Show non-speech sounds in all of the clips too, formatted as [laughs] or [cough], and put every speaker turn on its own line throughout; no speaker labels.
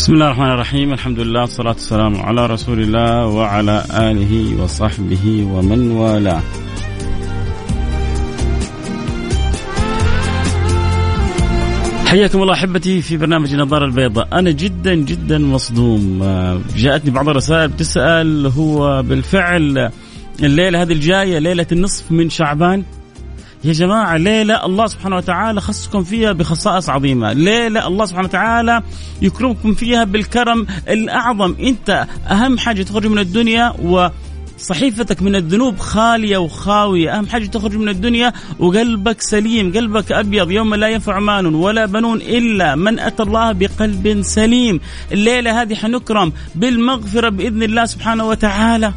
بسم الله الرحمن الرحيم الحمد لله والصلاة والسلام على رسول الله وعلى آله وصحبه ومن والاه حياكم الله احبتي في برنامج النظاره البيضاء، أنا جدا جدا مصدوم، جاءتني بعض الرسائل بتسال هو بالفعل الليلة هذه الجايه ليله النصف من شعبان يا جماعة ليلة الله سبحانه وتعالى خصكم فيها بخصائص عظيمة؟ ليلة الله سبحانه وتعالى يكرمكم فيها بالكرم الأعظم؟ أنت أهم حاجة تخرج من الدنيا و صحيفتك من الذنوب خالية وخاوية، أهم حاجة تخرج من الدنيا وقلبك سليم، قلبك أبيض يوم لا ينفع مال ولا بنون إلا من أتى الله بقلب سليم، الليلة هذه حنكرم بالمغفرة بإذن الله سبحانه وتعالى.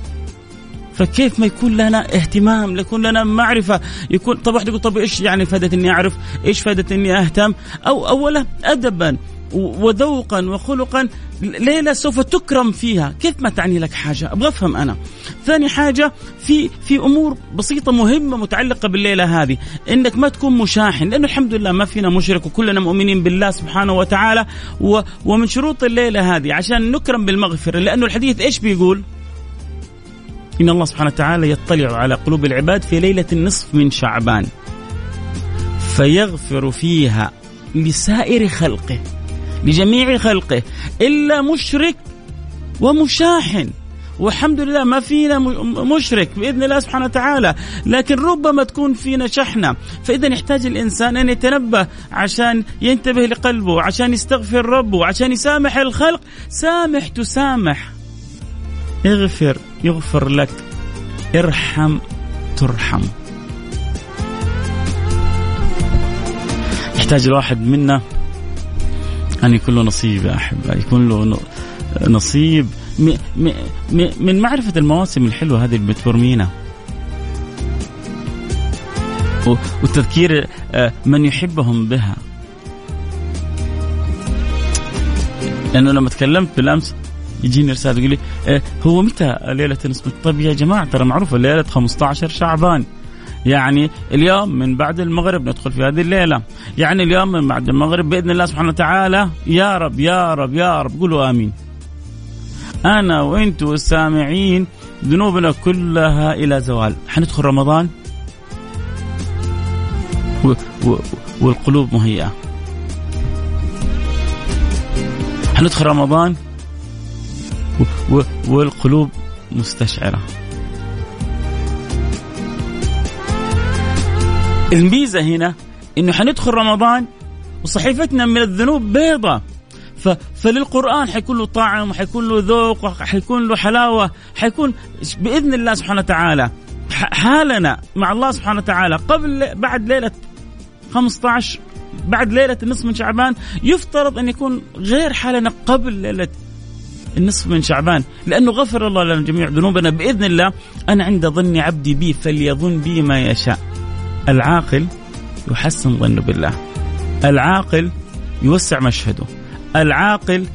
فكيف ما يكون لنا اهتمام يكون لنا معرفة يكون طب واحد يقول طب إيش يعني فائدة إني أعرف؟ إيش فائدة إني أهتم؟ أو اولا ادبا وذوقا وخلقا ليلة سوف تكرم فيها. كيف ما تعني لك حاجة؟ أبغى أفهم أنا. ثاني حاجة في في أمور بسيطة مهمة متعلقة بالليلة هذه. إنك ما تكون مشاحن لأنه الحمد لله ما فينا مشرك وكلنا مؤمنين بالله سبحانه وتعالى و ومن شروط الليلة هذه عشان نكرم بالمغفرة. لأنه الحديث إيش بيقول؟ إن الله سبحانه وتعالى يطلع على قلوب العباد في ليلة النصف من شعبان فيغفر فيها لسائر خلقه لجميع خلقه إلا مشرك ومشاحن. والحمد لله ما فينا مشرك بإذن الله سبحانه وتعالى، لكن ربما تكون فينا شحنة، فإذا يحتاج الإنسان أن يتنبه عشان ينتبه لقلبه، عشان يستغفر ربه، عشان يسامح الخلق، سامح تسامح. اغفر. يغفر لك. ارحم ترحم. يحتاج الواحد منا أن يكون له نصيب يا أحبة يكون له نصيب. من معرفة المواسم الحلوة هذه اللي بترمينا. وتذكير آه، من يحبهم بها. لأنه لما تكلمت بالأمس يجيني رسالة يقول لي إيه هو متى ليلة النصف طيب يا جماعة ترى معروفه ليلة 15 شعبان. يعني اليوم من بعد المغرب ندخل في هذه الليلة. يعني اليوم من بعد المغرب بإذن الله سبحانه وتعالى يا رب يا رب يا رب قولوا آمين. أنا وانت والسامعين ذنوبنا كلها إلى زوال. حندخل رمضان؟ و و والقلوب مهيئة. حندخل رمضان؟ والقلوب مستشعرة. الميزة هنا إنه حندخل رمضان وصحيفتنا من الذنوب بيضة. ف... فللقرآن حيكون له طعم وحيكون له ذوق وحيكون له حلاوة حيكون بإذن الله سبحانه وتعالى. حالنا مع الله سبحانه وتعالى قبل بعد ليلة 15 بعد ليلة النصف من شعبان يفترض أن يكون غير حالنا قبل ليلة النصف من شعبان لأنه غفر الله لنا جميع ذنوبنا. بإذن الله أنا عند ظن عبدي بي فليظن بي ما يشاء. العاقل يحسن ظنه بالله. العاقل يوسع مشهده. العاقل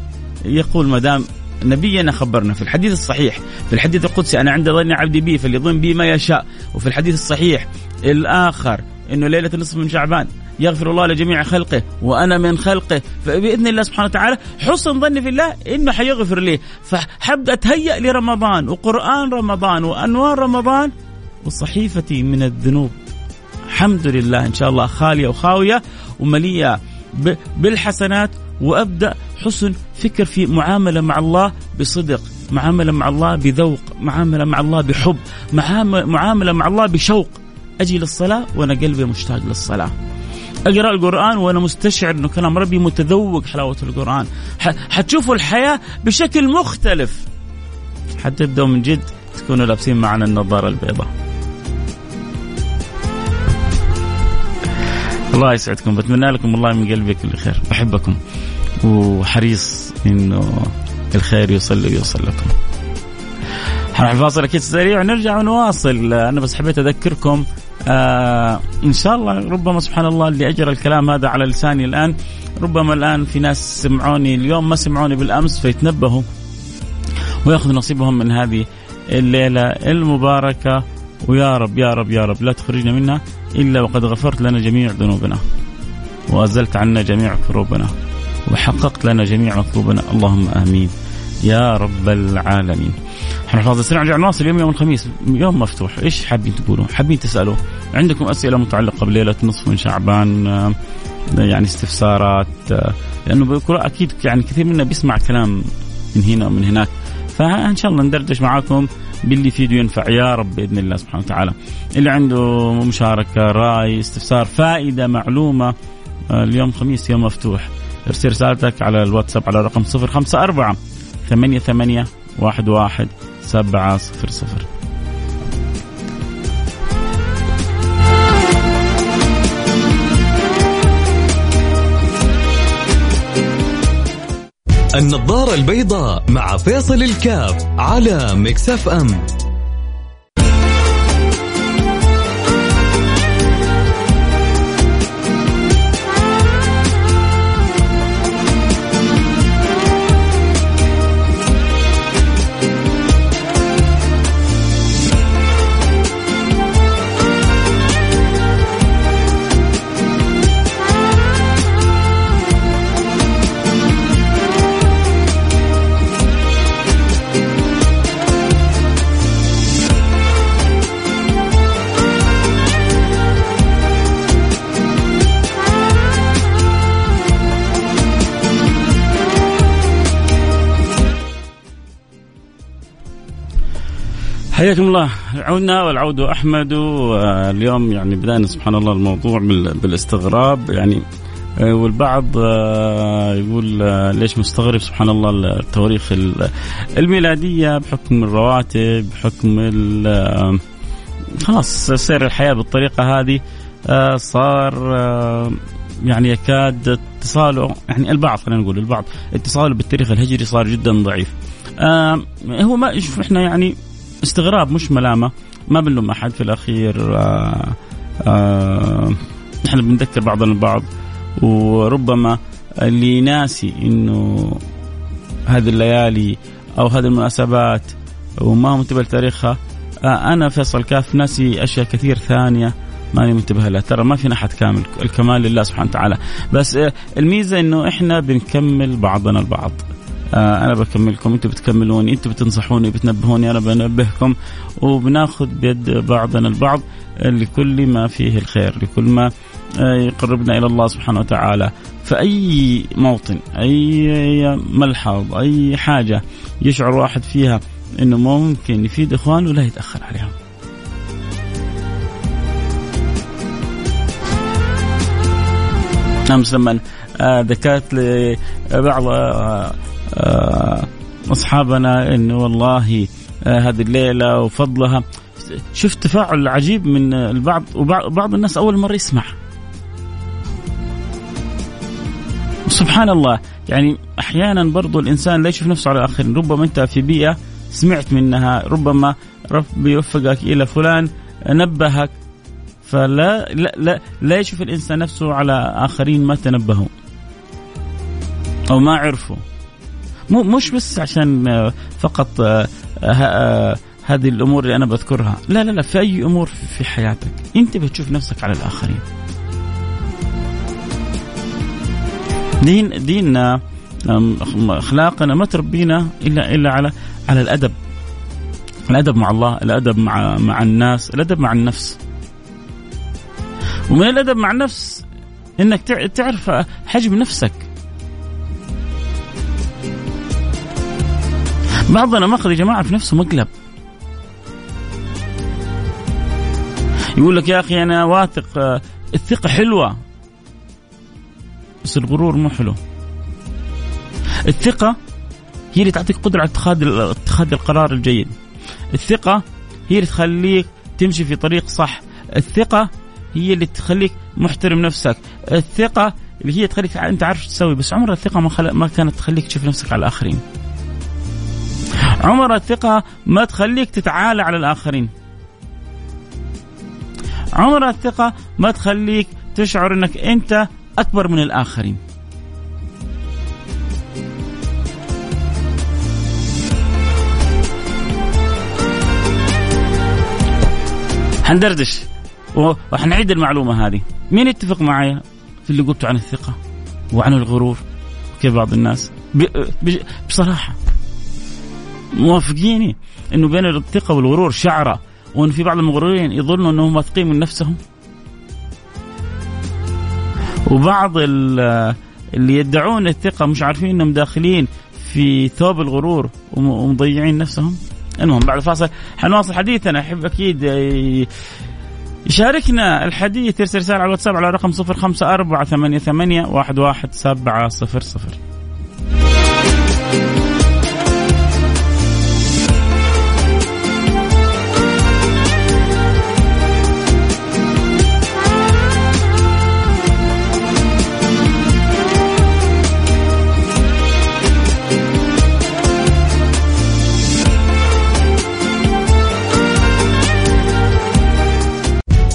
يقول ما دام نبينا خبرنا في الحديث الصحيح في الحديث القدسي أنا عند ظن عبدي بي فليظن بي ما يشاء. وفي الحديث الصحيح الآخر إنه ليلة النصف من شعبان يغفر الله لجميع خلقه وأنا من خلقه. فبإذن الله سبحانه وتعالى حسن ظني في الله إنه حيغفر لي. فحبدا أتهيأ لرمضان وقرآن رمضان وأنوار رمضان وصحيفتي من الذنوب. الحمد لله إن شاء الله خالية وخاوية ومليئة بالحسنات وأبدأ حسن فكر في معاملة مع الله بصدق معاملة مع الله بذوق معاملة مع الله بحب معاملة مع الله بشوق. أجي للصلاة وأنا قلبي مشتاق للصلاة. أقرأ القرآن وأنا مستشعر إنه كلام ربي متذوق حلاوة القرآن. حتشوفوا الحياة بشكل مختلف. حتبداوا من جد تكونوا لابسين معنا النظارة البيضاء. الله يسعدكم. بتمنى لكم والله من قلبي كل خير. بحبكم وحريص إنه الخير يوصل لي ويوصل لكم. حنروح الفاصل أكيد سريع ونرجع ونواصل. أنا بس حبيت أذكركم آه ان شاء الله ربما سبحان الله اللي أجرى الكلام هذا على لساني الآن ربما الآن في ناس سمعوني اليوم ما سمعوني بالأمس فيتنبهوا ويأخذوا نصيبهم من هذه الليلة المباركة. ويا رب يا رب يا رب لا تخرجنا منها إلا وقد غفرت لنا جميع ذنوبنا وأزلت عنا جميع كروبنا وحققت لنا جميع مطلوبنا اللهم آمين. يا رب العالمين. حنحفظ السريع نرجع نواصل اليوم يوم الخميس يوم مفتوح. إيش حابين تقولوا حابين تسألوا؟ عندكم أسئلة متعلقة بليلة نصف من شعبان آه، يعني استفسارات آه، لأنه أكيد يعني كثير منا بيسمع كلام من هنا ومن هناك. فإن شاء الله ندردش معاكم باللي يفيد وينفع يا رب بإذن الله سبحانه وتعالى. اللي عنده مشاركة، رأي، استفسار، فائدة، معلومة آه، اليوم خميس يوم مفتوح. ارسل رسالتك على الواتساب على رقم 054 ثمانية ثمانية واحد واحد سبعة صفر صفر.
النظارة البيضاء مع فيصل الكاف على مكسف أم.
حياكم الله عودنا والعود أحمد واليوم يعني بدأنا سبحان الله الموضوع بالاستغراب يعني آه، والبعض آه، يقول آه، ليش مستغرب سبحان الله التواريخ الميلادية بحكم الرواتب بحكم خلاص سير الحياة بالطريقة هذه صار يعني يكاد اتصاله يعني البعض خلينا نقول البعض اتصاله بالتاريخ الهجري صار جدا ضعيف. هو ما إحنا يعني استغراب مش ملامة. ما بنلوم أحد في الأخير. آه آه إحنا بنذكر بعضنا البعض وربما اللي ناسي إنه هذه الليالي أو هذه المناسبات وما هو منتبه لتاريخها آه أنا فيصل كاف ناسي أشياء كثير ثانية ماني منتبه لها. ترى ما فينا أحد كامل. الكمال لله سبحانه وتعالى. بس الميزة إنه إحنا بنكمل بعضنا البعض. آه أنا بكملكم. أنتم بتكملوني أنتم بتنصحوني بتنبهوني أنا بنبهكم وبناخذ بيد بعضنا البعض لكل ما فيه الخير لكل ما آه يقربنا إلى الله سبحانه وتعالى. فأي موطن أي ملحظ أي حاجة يشعر واحد فيها إنه ممكن يفيد إخوانه لا يتأخر عليهم امس لما ذكرت لبعض آه، آه، أصحابنا إنه والله آه، هذه الليلة وفضلها. شفت تفاعل عجيب من البعض وبعض الناس أول مرة يسمع. سبحان الله. يعني أحيانا برضو الإنسان لا يشوف نفسه على الاخرين ربما أنت في بيئة سمعت منها ربما ربي يوفقك إلى فلان نبهك. فلا لا لا, لا يشوف الإنسان نفسه على آخرين ما تنبهوا أو ما عرفوا. مو مش بس عشان آه، فقط آه، آه، هذه الأمور اللي أنا بذكرها. لا لا لا في أي أمور في حياتك أنت بتشوف نفسك على الآخرين. دين ديننا أخلاقنا ما تربينا إلا إلا على على الأدب. الأدب مع الله الأدب مع مع الناس الأدب مع النفس. ومن الأدب مع النفس إنك تعرف حجم نفسك. بعضنا ماخذ يا جماعة في نفسه مقلب. يقول لك يا أخي أنا واثق آه، الثقة حلوة بس الغرور مو حلو. الثقة هي اللي تعطيك قدرة على اتخاذ اتخاذ القرار الجيد. الثقة هي اللي تخليك تمشي في طريق صح. الثقة هي اللي تخليك محترم نفسك. الثقة
اللي هي تخليك أنت عارف تسوي بس عمر الثقة ما خل... ما كانت تخليك تشوف نفسك على الآخرين. عمر الثقة ما تخليك تتعالى على الآخرين. عمر الثقة ما تخليك تشعر إنك أنت أكبر من الآخرين. حندردش وحنعيد المعلومة هذه. مين يتفق معي في اللي قلته عن الثقة وعن الغرور؟ كيف بعض الناس؟ بصراحة. موافقيني إنه بين الثقة والغرور شعرة وإن في بعض المغرورين يظنوا إنهم واثقين من نفسهم. وبعض اللي يدعون الثقة مش عارفين إنهم داخلين في ثوب الغرور ومضيعين نفسهم. المهم بعد الفاصل حنواصل حديثنا. أحب أكيد يشاركنا الحديث يرسل رسالة على الواتساب على رقم 054 88 11700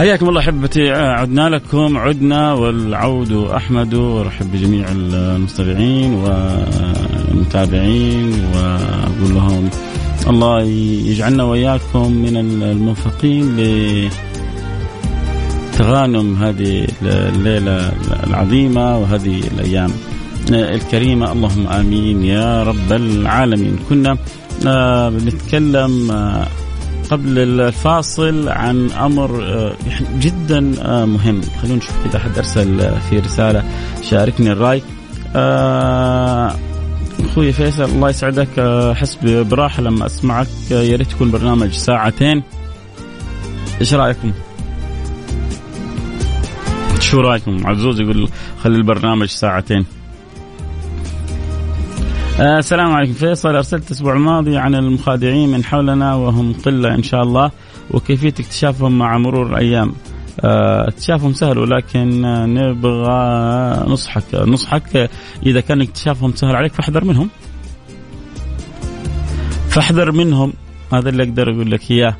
حياكم الله أحبتي عدنا لكم عدنا والعود أحمد ورحب بجميع المستمعين والمتابعين وأقول لهم الله يجعلنا وإياكم من الموفقين لتغانم هذه الليلة العظيمة وهذه الأيام الكريمة. اللهم آمين يا رب العالمين. كنا آه، بنتكلم آه، قبل الفاصل عن أمر آه، جدا آه، مهم. خلونا نشوف إذا أحد أرسل في رسالة شاركني الرأي. آه، أخوي فيصل الله يسعدك. احس براحة لما أسمعك يا ريت يكون برنامج ساعتين. إيش رأيكم؟ شو رأيكم؟ عزوز يقول خلي البرنامج ساعتين. آه السلام عليكم. فيصل أرسلت الأسبوع الماضي عن المخادعين من حولنا وهم قلة إن شاء الله وكيفية اكتشافهم مع مرور الأيام؟ آه اكتشافهم سهل ولكن نبغى نصحك. نصحك إذا كان اكتشافهم سهل. عليك فاحذر منهم. فاحذر منهم. هذا اللي أقدر أقول لك إياه.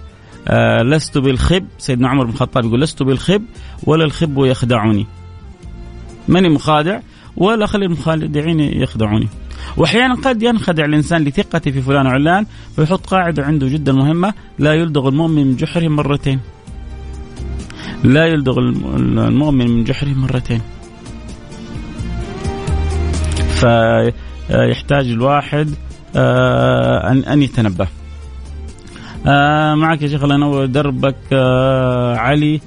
آه لست بالخب. سيدنا عمر بن الخطاب يقول لست بالخب ولا الخب يخدعني ماني مخادع ولا خلي المخادعين يخدعوني. وأحيانا قد ينخدع الإنسان لثقته في فلان وعلان فيحط قاعدة عنده جدا مهمة لا يلدغ المؤمن من جحره مرتين. لا يلدغ المؤمن من جحره مرتين. فيحتاج الواحد آه، ان أن يتنبه. آه، معك يا شيخ الله ينور دربك آه، علي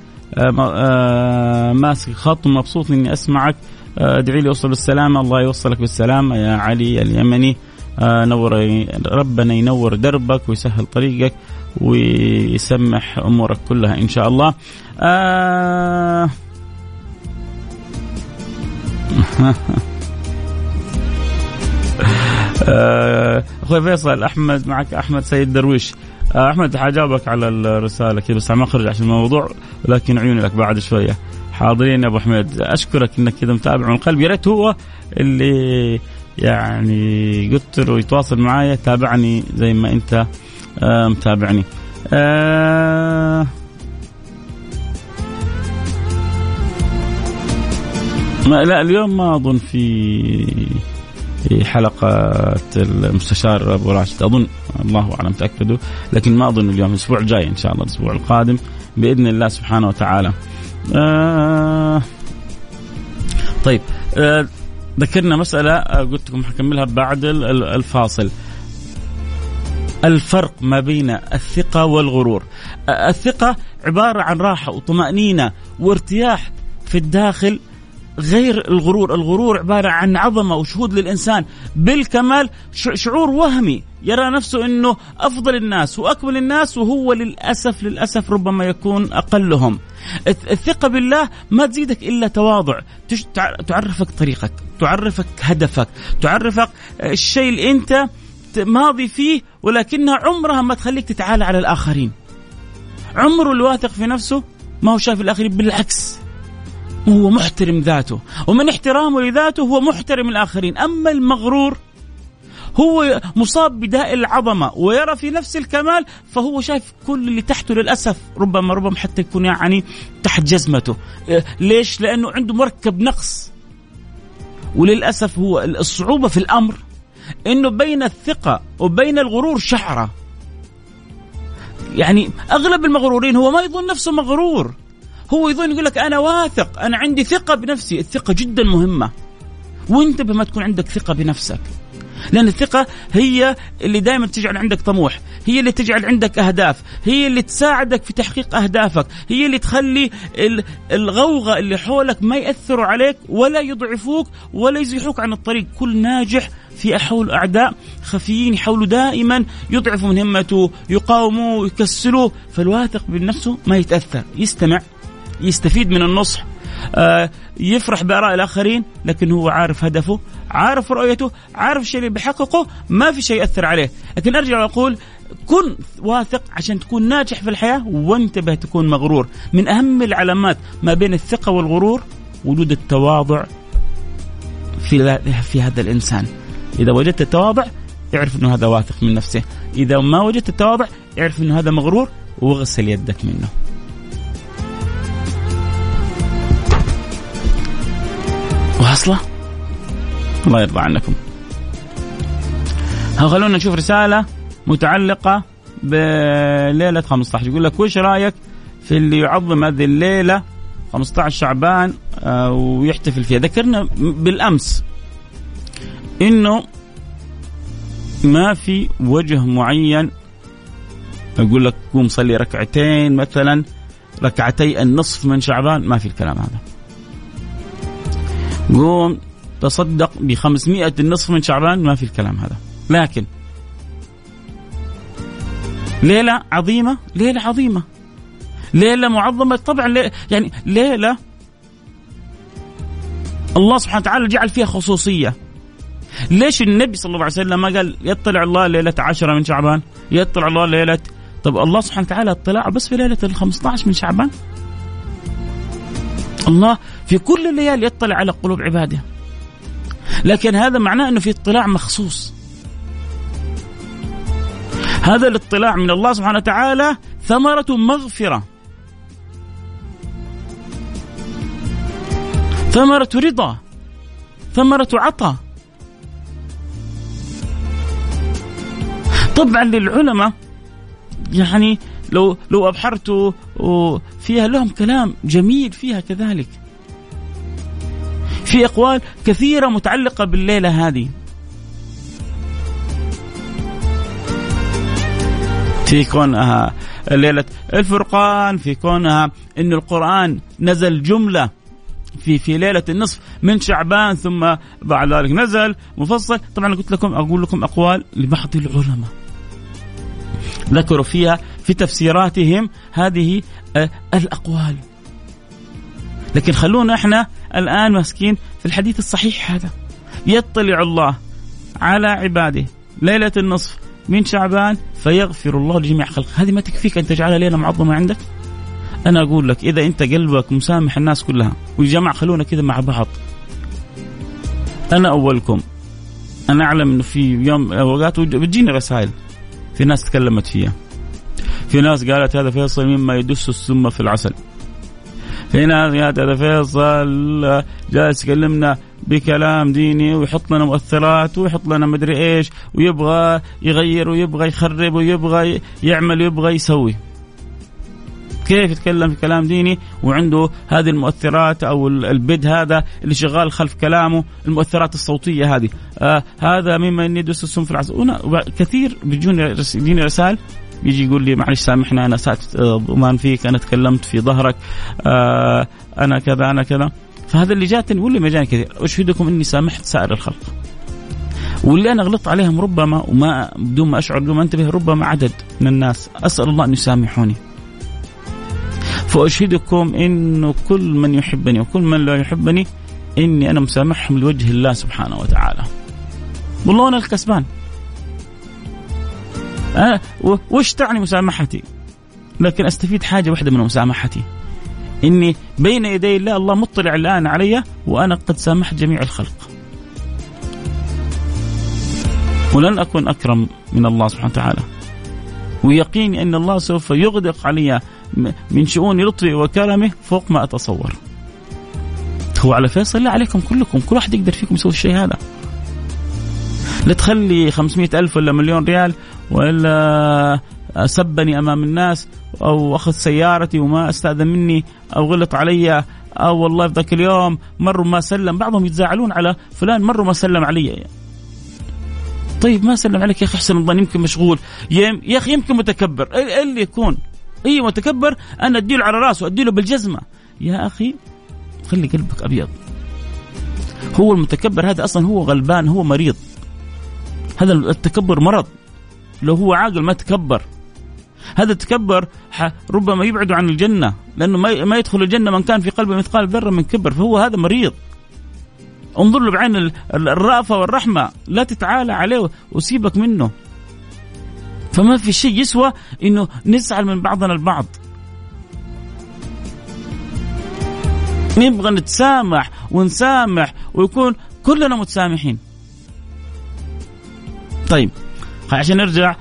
ماسك خط مبسوط إني أسمعك ادعي لي أوصل بالسلامة. الله يوصلك بالسلامة يا علي اليمني. آه، نور ربنا ينور دربك ويسهل طريقك ويسمح أمورك كلها إن شاء الله. آه. [laughs] آه، أخوي فيصل أحمد معك أحمد سيد درويش. آه، أحمد حجاوبك على الرسالة كذا بس ما أخرج عشان الموضوع لكن عيوني لك بعد شوية. حاضرين يا أبو حميد. أشكرك إنك كذا متابع من القلب يا ريت هو اللي يعني قلت له يتواصل معايا تابعني زي ما أنت آه متابعني. آه ما لا اليوم ما أظن في في حلقة المستشار أبو راشد. أظن الله أعلم تأكدوا. لكن ما أظن اليوم الأسبوع الجاي إن شاء الله الأسبوع القادم بإذن الله سبحانه وتعالى. آه. طيب آه ذكرنا مسألة آه، قلت لكم حكملها بعد الفاصل. الفرق ما بين الثقة والغرور. آه، الثقة عبارة عن راحة وطمأنينة وارتياح في الداخل غير الغرور. الغرور عبارة عن عظمة وشهود للإنسان. بالكمال شعور وهمي. يرى نفسه أنه أفضل الناس وأكمل الناس وهو للأسف للأسف ربما يكون أقلهم. الثقة بالله ما تزيدك إلا تواضع. تعرفك طريقك تعرفك هدفك تعرفك الشيء اللي أنت ماضي فيه ولكنها عمرها ما تخليك تتعالى على الآخرين. عمره الواثق في نفسه ما هو شايف الآخرين بالعكس. هو محترم ذاته. ومن احترامه لذاته هو محترم الآخرين. أما المغرور هو مصاب بداء العظمة ويرى في نفس الكمال فهو شايف كل اللي تحته للأسف ربما ربما حتى يكون يعني تحت جزمته. إيه، ليش؟ لأنه عنده مركب نقص. وللأسف هو الصعوبة في الأمر أنه بين الثقة وبين الغرور شعرة. يعني أغلب المغرورين هو ما يظن نفسه مغرور. هو يظن يقول لك أنا واثق أنا عندي ثقة بنفسي الثقة جدا مهمة. وانتبه ما تكون عندك ثقة بنفسك. لأن الثقة هي اللي دائما تجعل عندك طموح هي اللي تجعل عندك أهداف هي اللي تساعدك في تحقيق أهدافك هي اللي تخلي الغوغة اللي حولك ما يأثروا عليك ولا يضعفوك ولا يزيحوك عن الطريق. كل ناجح في حول أعداء خفيين يحاولوا دائما يضعفوا من همته يقاوموه يكسلوه فالواثق بنفسه ما يتأثر يستمع. يستفيد من النصح آه، يفرح بآراء الآخرين لكن هو عارف هدفه عارف رؤيته عارف الشيء اللي بيحققه ما في شيء يأثر عليه. لكن أرجع وأقول كن واثق عشان تكون ناجح في الحياة وانتبه تكون مغرور. من أهم العلامات ما بين الثقة والغرور وجود التواضع في في هذا الإنسان. إذا وجدت التواضع اعرف أنه هذا واثق من نفسه. إذا ما وجدت التواضع اعرف أنه هذا مغرور واغسل يدك منه. واصلة الله يرضى عنكم. خلونا نشوف رسالة متعلقة بليلة 15 يقول لك وش رأيك في اللي يعظم هذه الليلة 15 شعبان آه، ويحتفل فيها؟ ذكرنا بالأمس إنه ما في وجه معين. يقول لك قوم صلي ركعتين مثلا ركعتي النصف من شعبان ما في الكلام هذا. قوم تصدق ب 500 النصف من شعبان ما في الكلام هذا. لكن ليلة عظيمة ليلة عظيمة. ليلة معظمة طبعا ليلة يعني ليلة الله سبحانه وتعالى جعل فيها خصوصية. ليش النبي صلى الله عليه وسلم ما قال يطلع الله ليلة عشرة من شعبان؟ يطلع الله ليلة طب الله سبحانه وتعالى اطلاع بس في ليلة ال 15 من شعبان؟ الله في كل الليالي يطلع على قلوب عباده. لكن هذا معناه إنه في اطلاع مخصوص. هذا الاطلاع من الله سبحانه وتعالى ثمرة مغفرة. ثمرة رضا. ثمرة عطاء. طبعا للعلماء يعني لو لو ابحرتوا فيها لهم كلام جميل فيها كذلك. في أقوال كثيرة متعلقة بالليلة هذه. في كونها ليلة الفرقان في كونها إن القرآن نزل جملة في في ليلة النصف من شعبان ثم بعد ذلك نزل مفصل. طبعا قلت لكم أقول لكم أقوال لبعض العلماء. ذكروا فيها في تفسيراتهم هذه آه، الأقوال. لكن خلونا إحنا الآن ماسكين في الحديث الصحيح هذا. يطلع الله على عباده ليلة النصف من شعبان فيغفر الله لجميع خلقه. هذه ما تكفيك أن تجعلها ليلة معظمة عندك؟ أنا أقول لك إذا أنت قلبك مسامح الناس كلها والجماعة خلونا كذا مع بعض. أنا أولكم أنا أعلم إنه في يوم أوقات بتجيني رسائل في ناس تكلمت فيها. في ناس قالت هذا فيصل مما يدس السم في العسل. هنا يا هذا فيصل جالس يكلمنا بكلام ديني ويحط لنا مؤثرات ويحط لنا مدري إيش ويبغى يغير ويبغى يخرب ويبغى يعمل ويبغى يسوي. كيف يتكلم في كلام ديني؟ وعنده هذه المؤثرات أو البد هذا اللي شغال خلف كلامه المؤثرات الصوتية هذه. آه هذا مما يدس السم في العسل. كثير بيجوني رسائل. يجي يقول لي معلش سامحنا أنا سأت ضمان فيك أنا تكلمت في ظهرك آه أنا كذا أنا كذا. فهذا اللي جاتني واللي ما جاني كثير. أشهدكم إني سامحت سائر الخلق. واللي أنا غلطت عليهم ربما وما بدون ما أشعر بدون ما أنتبه ربما عدد من الناس. أسأل الله أن يسامحوني. فأشهدكم انه كل من يحبني وكل من لا يحبني إني أنا مسامحهم لوجه الله سبحانه وتعالى. والله أنا الكسبان. أه وش تعني مسامحتي؟ لكن أستفيد حاجة واحدة من مسامحتي. إني بين يدي الله الله مطلع الآن علي وأنا قد سامحت جميع الخلق. ولن أكون أكرم من الله سبحانه وتعالى. ويقيني أن الله سوف يغدق علي من شؤون لطفه وكرمه فوق ما أتصور. هو على فيصل؟ لا عليكم كلكم. كل واحد يقدر فيكم يسوي الشيء هذا. لا تخلي 500 ألف ولا مليون ريال ولا سبني أمام الناس أو أخذ سيارتي وما أستأذن مني أو غلط علي أو والله في ذاك اليوم مروا ما سلم. بعضهم يتزاعلون على فلان مروا ما سلم علي. طيب ما سلم عليك يا أخي أحسن الظن يمكن مشغول. يا أخي يمكن متكبر. اللي يكون؟ اي متكبر؟ أنا أديله على راسه أديله بالجزمة. يا أخي خلي قلبك أبيض. هو المتكبر هذا أصلا هو غلبان هو مريض. هذا التكبر مرض. لو هو عاقل ما تكبر. هذا التكبر ربما يبعده عن الجنة لأنه ما يدخل الجنة من كان في قلبه مثقال ذرة من كبر فهو هذا مريض. انظر له بعين الرأفة والرحمة لا تتعالى عليه وسيبك منه. فما في شيء يسوى إنه نزعل من بعضنا البعض. نبغى نتسامح ونسامح ويكون كلنا متسامحين. طيب. عشان نرجع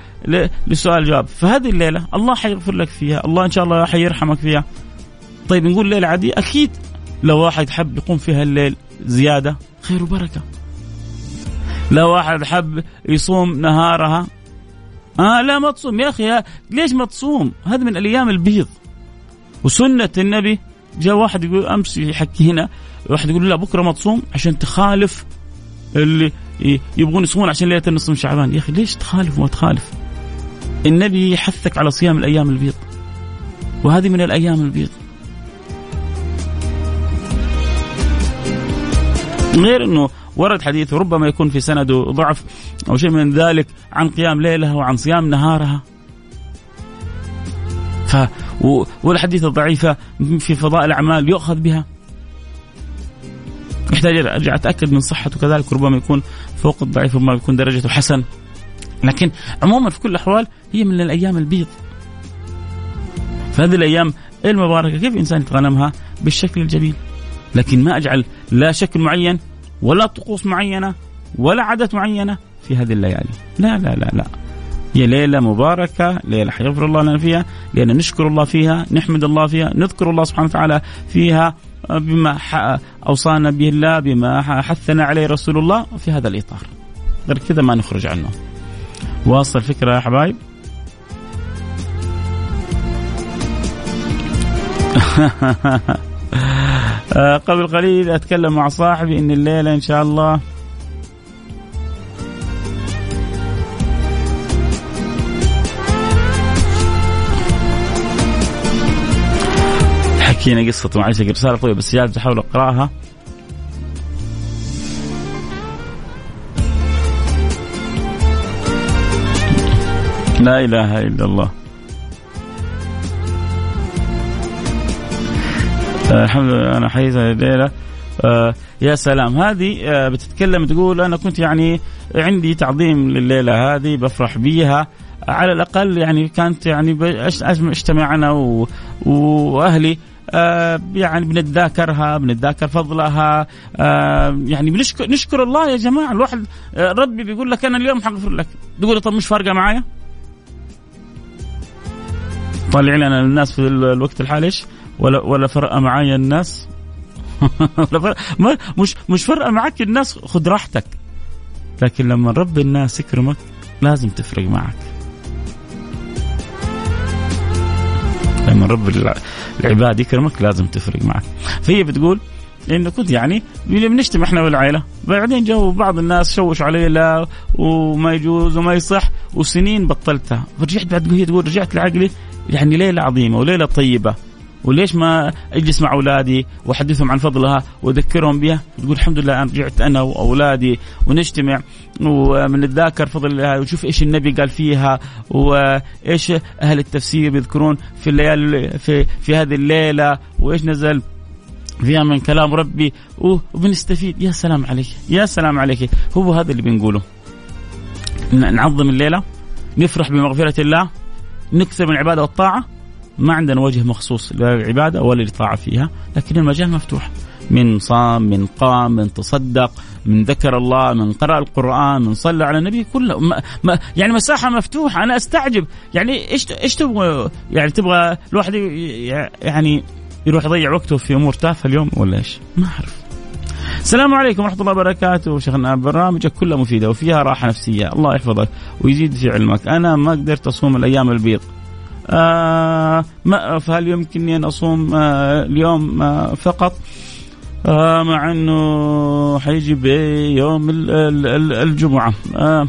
لسؤال الجواب. فهذه الليلة الله حيغفر لك فيها الله إن شاء الله حيرحمك فيها. طيب نقول ليلة عادية؟ أكيد. لو واحد حب يقوم فيها الليل زيادة خير وبركة. لو واحد حب يصوم نهارها آه لا ما تصوم. يا أخي ليش ما تصوم؟ هذا من الأيام البيض. وسنة النبي جاء واحد يقول أمس يحكي هنا واحد يقول لا بكرة ما تصوم عشان تخالف اللي يبغون يصومون عشان ليلة النصف من شعبان يا أخي ليش تخالف وما تخالف النبي يحثك على صيام الأيام البيض وهذه من الأيام البيض غير إنه ورد حديث ربما يكون في سنده ضعف أو شيء من ذلك عن قيام ليلها وعن صيام نهارها. ف والحديث الضعيفة في فضاء الأعمال يؤخذ بها. يحتاج أرجع أتأكد من صحته كذلك ربما يكون فوق الضعيف ربما يكون درجته حسن. لكن عموما في كل الأحوال هي من الأيام البيض. فهذه الأيام المباركة كيف الإنسان يتغنمها بالشكل الجميل. لكن ما أجعل لا شكل معين ولا طقوس معينة ولا عادات معينة في هذه الليالي لا لا لا لا هي ليلة مباركة ليلة حيغفر الله لنا فيها لأن نشكر الله فيها نحمد الله فيها نذكر الله سبحانه وتعالى فيها بما أوصانا به الله بما حثنا عليه رسول الله في هذا الإطار. غير كذا ما نخرج عنه. واصل الفكرة يا حبايب. [laughs] آه، قبل قليل أتكلم مع صاحبي إن الليلة إن شاء الله حكينا قصة معلش رسالة طويلة بس جالس أحاول أقرأها. لا إله إلا الله. الحمد لله أنا حيز الليلة. آه يا سلام. هذه آه بتتكلم تقول أنا كنت يعني عندي تعظيم لليلة هذه بفرح بيها. على الأقل يعني كانت يعني اجتمع أنا وأهلي آه يعني بنتذاكرها بنتذاكر فضلها آه يعني بنشكر نشكر الله يا جماعة. الواحد آه ربي بيقول لك أنا اليوم حغفر لك. تقول طب مش فارقة معايا؟ طالع لنا الناس في الوقت الحالي إيش؟ ولا ولا فرق معايا الناس؟ [laughs] مش مش فرقة معك الناس خذ راحتك. لكن لما رب الناس يكرمك لازم تفرق معك. لما رب العباد يكرمك لازم تفرق معك. فهي بتقول إنه كنت يعني بنجتمع إحنا والعائله بعدين جو بعض الناس شوش علي لا وما يجوز وما يصح وسنين بطلتها. فرجعت بعد هي تقول رجعت لعقلي يعني ليلة عظيمة وليلة طيبة. وليش ما اجلس مع أولادي وأحدثهم عن فضلها وأذكرهم بها؟ تقول الحمد لله أنا رجعت أنا وأولادي ونجتمع ونتذاكر فضل الله. ونشوف إيش النبي قال فيها وإيش أهل التفسير بيذكرون في الليالي في في هذه الليلة وإيش نزل فيها من كلام ربي. وبنستفيد. يا سلام عليك. يا سلام عليك. هو هذا اللي بنقوله. نعظم الليلة نفرح بمغفرة الله نكثر من العبادة والطاعة ما عندنا وجه مخصوص للعبادة ولا للطاعة فيها لكن المجال مفتوح. من صام من قام من تصدق من ذكر الله من قرأ القرآن من صلى على النبي كله. ما ما يعني مساحة مفتوحة. أنا أستعجب. يعني إيش إيش تبغى؟ يعني تبغى الواحد يعني يروح يضيع وقته في أمور تافهة اليوم ولا إيش؟ ما أعرف. السلام عليكم ورحمة الله وبركاته. شيخنا برنامجك كلها مفيدة وفيها راحة نفسية. الله يحفظك ويزيد في علمك. أنا ما قدرت أصوم الأيام البيض. ما فهل يمكنني أن أصوم آه اليوم آه فقط؟ آه مع أنه حيجي بيوم الجمعة. آه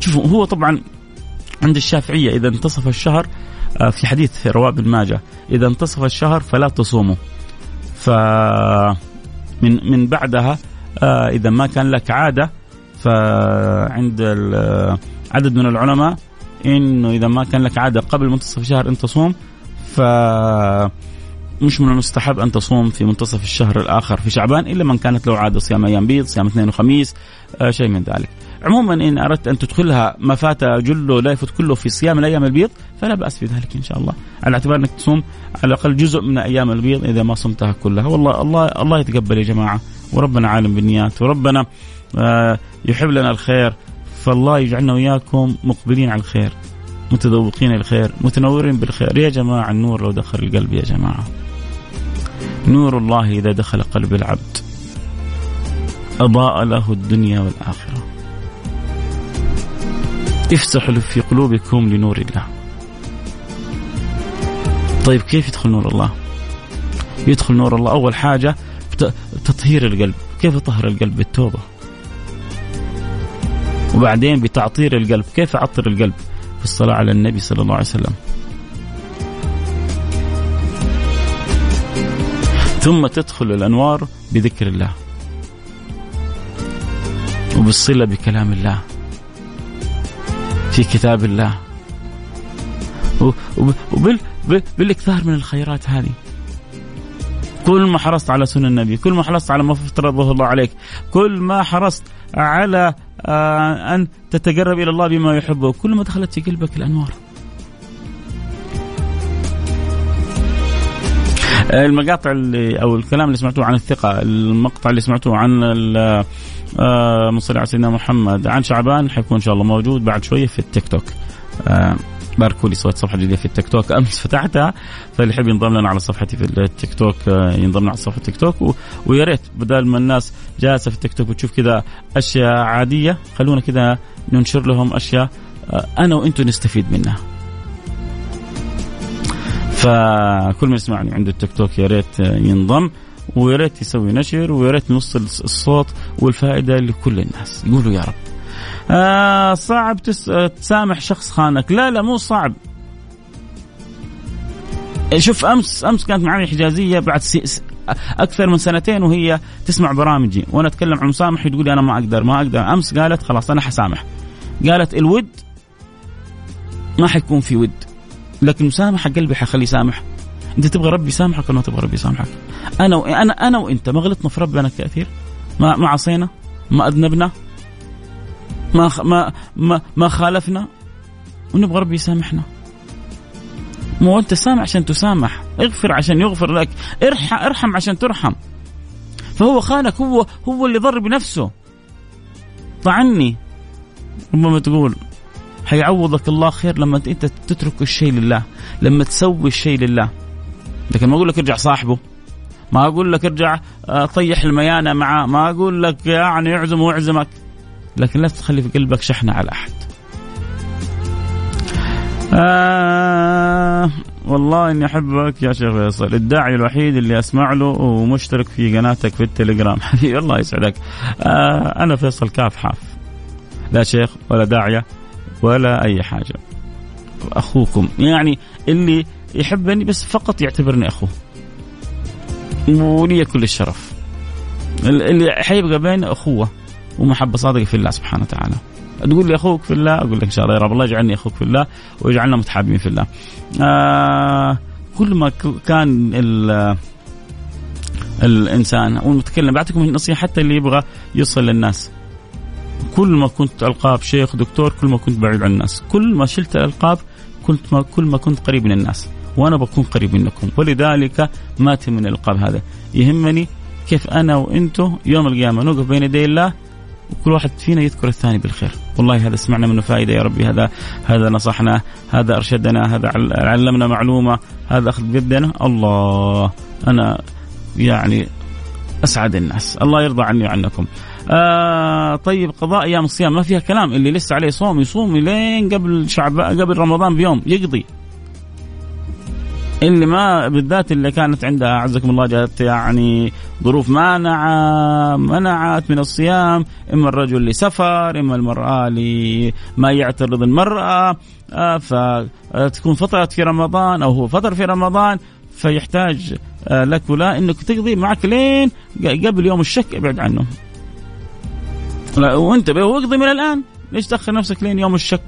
شوفوا هو طبعا عند الشافعية إذا انتصف الشهر آه في حديث رواه ابن ماجه إذا انتصف الشهر فلا تصوموا. ف من من بعدها آه إذا ما كان لك عادة فعند عدد من العلماء إنه إذا ما كان لك عادة قبل منتصف الشهر أن تصوم ف مش من المستحب أن تصوم في منتصف الشهر الآخر في شعبان إلا من كانت له عادة صيام أيام بيض، صيام اثنين وخميس، آه شيء من ذلك. عموما إن أردت أن تدخلها ما فات جله لا يفوت كله في صيام الأيام البيض فلا بأس في ذلك إن شاء الله، على اعتبار أنك تصوم على الأقل جزء من أيام البيض إذا ما صمتها كلها، والله الله الله يتقبل يا جماعة وربنا عالم بالنيات وربنا آه يحب لنا الخير. فالله يجعلنا وإياكم مقبلين على الخير متذوقين الخير متنورين بالخير. يا جماعة النور لو دخل القلب يا جماعة. نور الله إذا دخل قلب العبد. أضاء له الدنيا والآخرة. افسحوا في قلوبكم لنور الله. طيب كيف يدخل نور الله؟ يدخل نور الله. أول حاجة تطهير القلب. كيف يطهر القلب؟ بالتوبة. وبعدين بتعطير القلب. كيف أعطر القلب؟ في الصلاة على النبي صلى الله عليه وسلم. ثم تدخل الأنوار بذكر الله. وبالصلة بكلام الله. في كتاب الله. وبالاكثار من الخيرات هذه. كل ما حرصت على سنن النبي كل ما حرصت على ما افترضه الله عليك كل ما حرصت على أن تتقرب إلى الله بما يحبه. كل ما دخلت في قلبك الأنوار. المقاطع اللي أو الكلام اللي سمعتوه عن الثقة، المقطع اللي سمعتوه عن آه مصلي على سيدنا محمد. عن شعبان حيكون إن شاء الله موجود بعد شوية في التيك توك. آه. باركوا لي سويت صفحة جديدة في التيك توك. أمس فتحتها فاللي يحب ينضم لنا على صفحتي في التيك توك آه، ينضم لنا على صفحة التيك توك. و... ويا ريت بدل ما الناس جالسة في التيك توك وتشوف كذا أشياء عادية خلونا كذا ننشر لهم أشياء آه، أنا وأنتم نستفيد منها. فكل من يسمعني عنده التيك توك يا ريت ينضم ويا ريت يسوي نشر ويا ريت نوصل الصوت والفائدة لكل الناس. يقولوا يا رب. آه صعب تس... تسامح شخص خانك. لا لا مو صعب. شوف أمس أمس كانت معي حجازية بعد سي... أكثر من سنتين وهي تسمع برامجي. وأنا أتكلم عن مسامح تقول أنا ما أقدر ما أقدر. أمس قالت خلاص أنا حسامح. قالت الود ما حيكون في ود. لكن مسامحة قلبي حخليه يسامح. أنت تبغى ربي يسامحك ولا ما تبغى ربي يسامحك؟ أنا و... أنا أنا وأنت ما غلطنا في ربنا كثير. ما ما عصينا ما أذنبنا. ما ما ما, ما خالفنا؟ ونبغى ربي يسامحنا. مو أنت سامح عشان تسامح. اغفر عشان يغفر لك. ارحم ارحم عشان ترحم. فهو خانك هو هو اللي ضر بنفسه. طعني. ربما تقول حيعوضك الله خير لما أنت تترك الشيء لله لما تسوي الشيء لله. لكن ما أقول لك ارجع صاحبه. ما أقول لك ارجع آه، طيح الميانة معاه. ما أقول لك يعني اعزم واعزمك. لكن لا تخلي في قلبك شحنة على أحد. آه والله إني أحبك يا شيخ فيصل. الداعي الوحيد اللي أسمع له ومشترك في قناتك في التليجرام. [laughs] حبيبي الله يسعدك. آه أنا فيصل كاف حاف. لا شيخ ولا داعية ولا أي حاجة. اخوكم يعني اللي يحبني بس فقط يعتبرني أخوه. ولي كل الشرف. اللي حيبقى بين أخوه. ومحبة صادقة في الله سبحانه وتعالى. تقول لي أخوك في الله؟ أقول لك إن شاء الله يا رب الله يجعلني أخوك في الله ويجعلنا متحابين في الله. آه كل ما كان الإنسان والمتكلم بعطيكم النصيحه حتى اللي يبغى يوصل للناس. كل ما كنت ألقاب شيخ دكتور كل ما كنت بعيد عن الناس. كل ما شلت الألقاب كنت ما كل ما كنت قريب من الناس. وأنا بكون قريب منكم. ولذلك ما من الألقاب هذا. يهمني كيف أنا وأنتم يوم القيامة نوقف بين يدي الله وكل واحد فينا يذكر الثاني بالخير. والله هذا سمعنا منه فائدة يا ربي. هذا هذا نصحنا هذا أرشدنا هذا علمنا معلومة هذا أخذ بيدنا. الله أنا يعني أسعد الناس. الله يرضى عني وعنكم. آه طيب قضاء أيام الصيام ما فيها كلام اللي لسه عليه صوم يصوم لين قبل شعب قبل رمضان بيوم. يقضي. اللي ما بالذات اللي كانت عندها أعزكم الله جات يعني ظروف مانعة منعت من الصيام إما الرجل لسفر إما المرأة لما يعترض المرأة آه، فتكون فترة في رمضان أو هو فطر في رمضان فيحتاج آه، لك ولا إنك تقضي معك لين قبل يوم الشك ابعد عنه. وانتبه واقضي من الآن ليش تأخر نفسك لين يوم الشك؟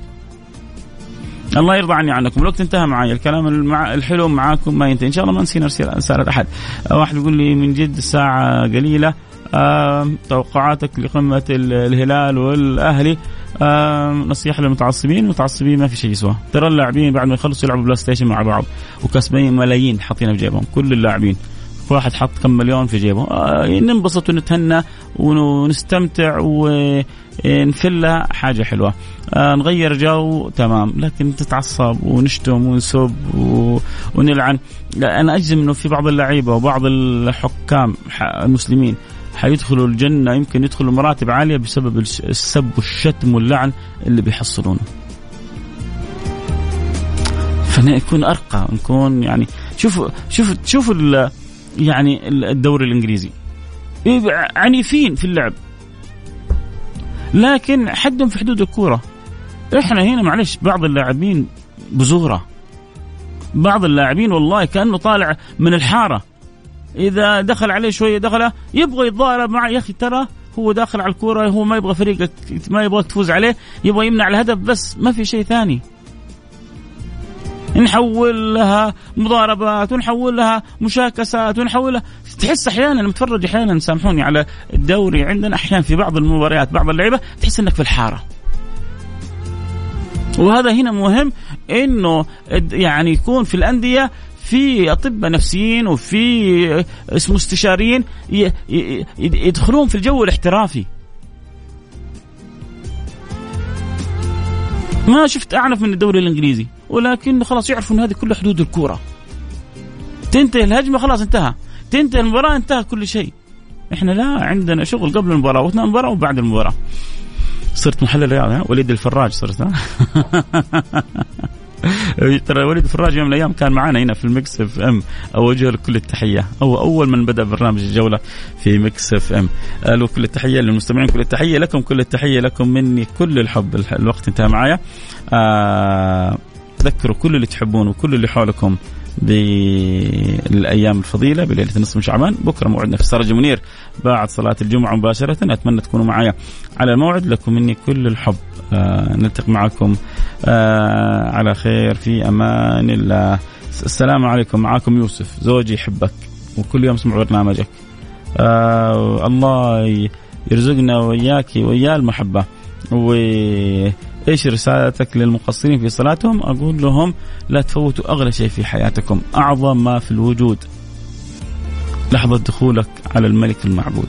الله يرضى عني عنكم. الوقت انتهى معي الكلام المع... الحلو معاكم ما ينتهي. إن شاء الله ما نسينا رسالة احد واحد يقول لي من جد الساعة قليلة. آه توقعاتك لقمة الهلال والأهلي. آه نصيحة للمتعصبين. المتعصبين ما في شيء يسوى. ترى اللاعبين بعد ما يخلصوا يلعبوا بلاي ستيشن مع بعض. وكسبين ملايين حاطينها في جيبهم. كل اللاعبين. واحد حط كم مليون في جيبه. آه ننبسط ونتهنى ونستمتع ونفلها حاجة حلوة. آه نغير جو تمام. لكن تتعصب ونشتم ونسب ونلعن. لا أنا أجزم أنه في بعض اللعيبة وبعض الحكام المسلمين حيدخلوا الجنة يمكن يدخلوا مراتب عالية بسبب السب والشتم واللعن اللي بيحصلونه. فنكون أرقى نكون يعني شوفوا شوفوا شوفوا يعني الدوري الإنجليزي. عنيفين في اللعب. لكن حدهم في حدود الكورة. إحنا هنا معلش بعض اللاعبين بزوره بعض اللاعبين والله كأنه طالع من الحارة. إذا دخل عليه شوية دخلة يبغى يتضارب معه. يا أخي ترى هو داخل على الكورة هو ما يبغى فريقك ما يبغى تفوز عليه يبغى يمنع الهدف بس ما في شيء ثاني. نحول لها مضاربات ونحول لها مشاكسات ونحول لها تحس أحيانا متفرج أحيانا سامحوني على الدوري عندنا أحيانا في بعض المباريات بعض اللعيبة تحس إنك في الحارة. وهذا هنا مهم إنه يعني يكون في الأندية في أطباء نفسيين وفي مستشارين يدخلون في الجو الاحترافي. ما شفت أعنف من الدوري الإنجليزي ولكن خلاص يعرفوا ان هذه كل حدود الكورة. تنتهي الهجمة خلاص انتهى. تنتهي المباراة انتهى كل شيء. إحنا لا عندنا شغل قبل المباراة واثناء المباراة وبعد المباراة. صرت محلل رياضي وليد الفراج صرت [laughs] [laughs] ترى وليد الفراج يوم من الأيام كان معنا هنا في المكس FM. أوجه له كل التحية. هو أول من بدأ برنامج الجولة في مكس FM. له كل التحية للمستمعين كل التحية لكم كل التحية لكم مني كل الحب. الوقت انتهى معايا. آه تذكروا كل اللي تحبونه وكل اللي حولكم. بالايام الفضيلة بليلة النصف من شعبان. بكرة موعدنا في سراج منير بعد صلاة الجمعة مباشرة. أتمنى تكونوا معايا على الموعد. لكم مني كل الحب. آه نلتقي معكم آه على خير. في أمان الله. السلام عليكم. معاكم يوسف. زوجي يحبك. وكل يوم اسمع برنامجك. آه الله يرزقنا وإياك وإياه المحبة. و إيش رسالتك للمقصرين في صلاتهم؟ أقول لهم لا تفوتوا أغلى شيء في حياتكم، أعظم ما في الوجود. لحظة دخولك على الملك المعبود.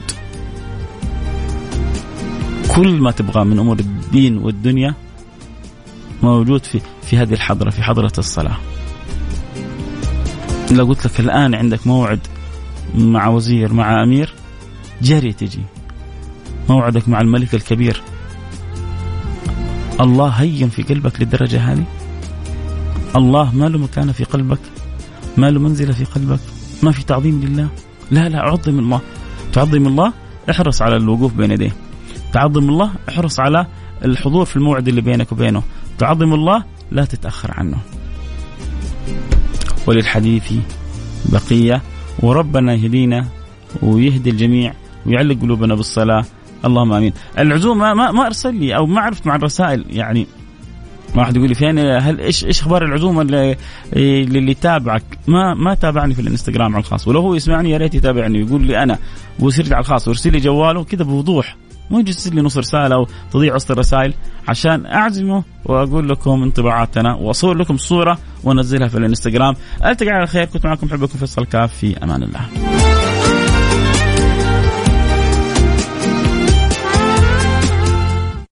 كل ما تبغاه من أمور الدين والدنيا موجود في في هذه الحضرة في حضرة الصلاة. لو قلت لك الآن عندك موعد مع وزير مع أمير جري تجي موعدك مع الملك الكبير الله هين في قلبك للدرجة هذه؟ الله ما له مكانة في قلبك ما له منزلة في قلبك ما في تعظيم لله. لا لا عظم الله. تعظم الله احرص على الوقوف بين يديه. تعظم الله احرص على الحضور في الموعد اللي بينك وبينه. تعظم الله لا تتأخر عنه. وللحديث بقية. وربنا يهدينا ويهدي الجميع ويعلق قلوبنا بالصلاة. اللهم آمين. العزومة ما ما أرسل لي أو ما عرفت مع الرسائل يعني واحد يقول لي فين هل إيش إيش أخبار العزومة اللي اللي تابعك؟ ما ما تابعني في الإنستغرام على الخاص ولو هو يسمعني يا ريت يتابعني ويقول لي أنا ويرسل لي على الخاص ويرسل لي جواله كذا بوضوح. مو يجي لي نص رسالة أو تضيع وسط الرسائل عشان أعزمه وأقول لكم انطباعاتنا وأصور لكم صورة وأنزلها في الإنستغرام. ألتقي على خير كنت معكم حبكم فيصل كاف في أمان الله.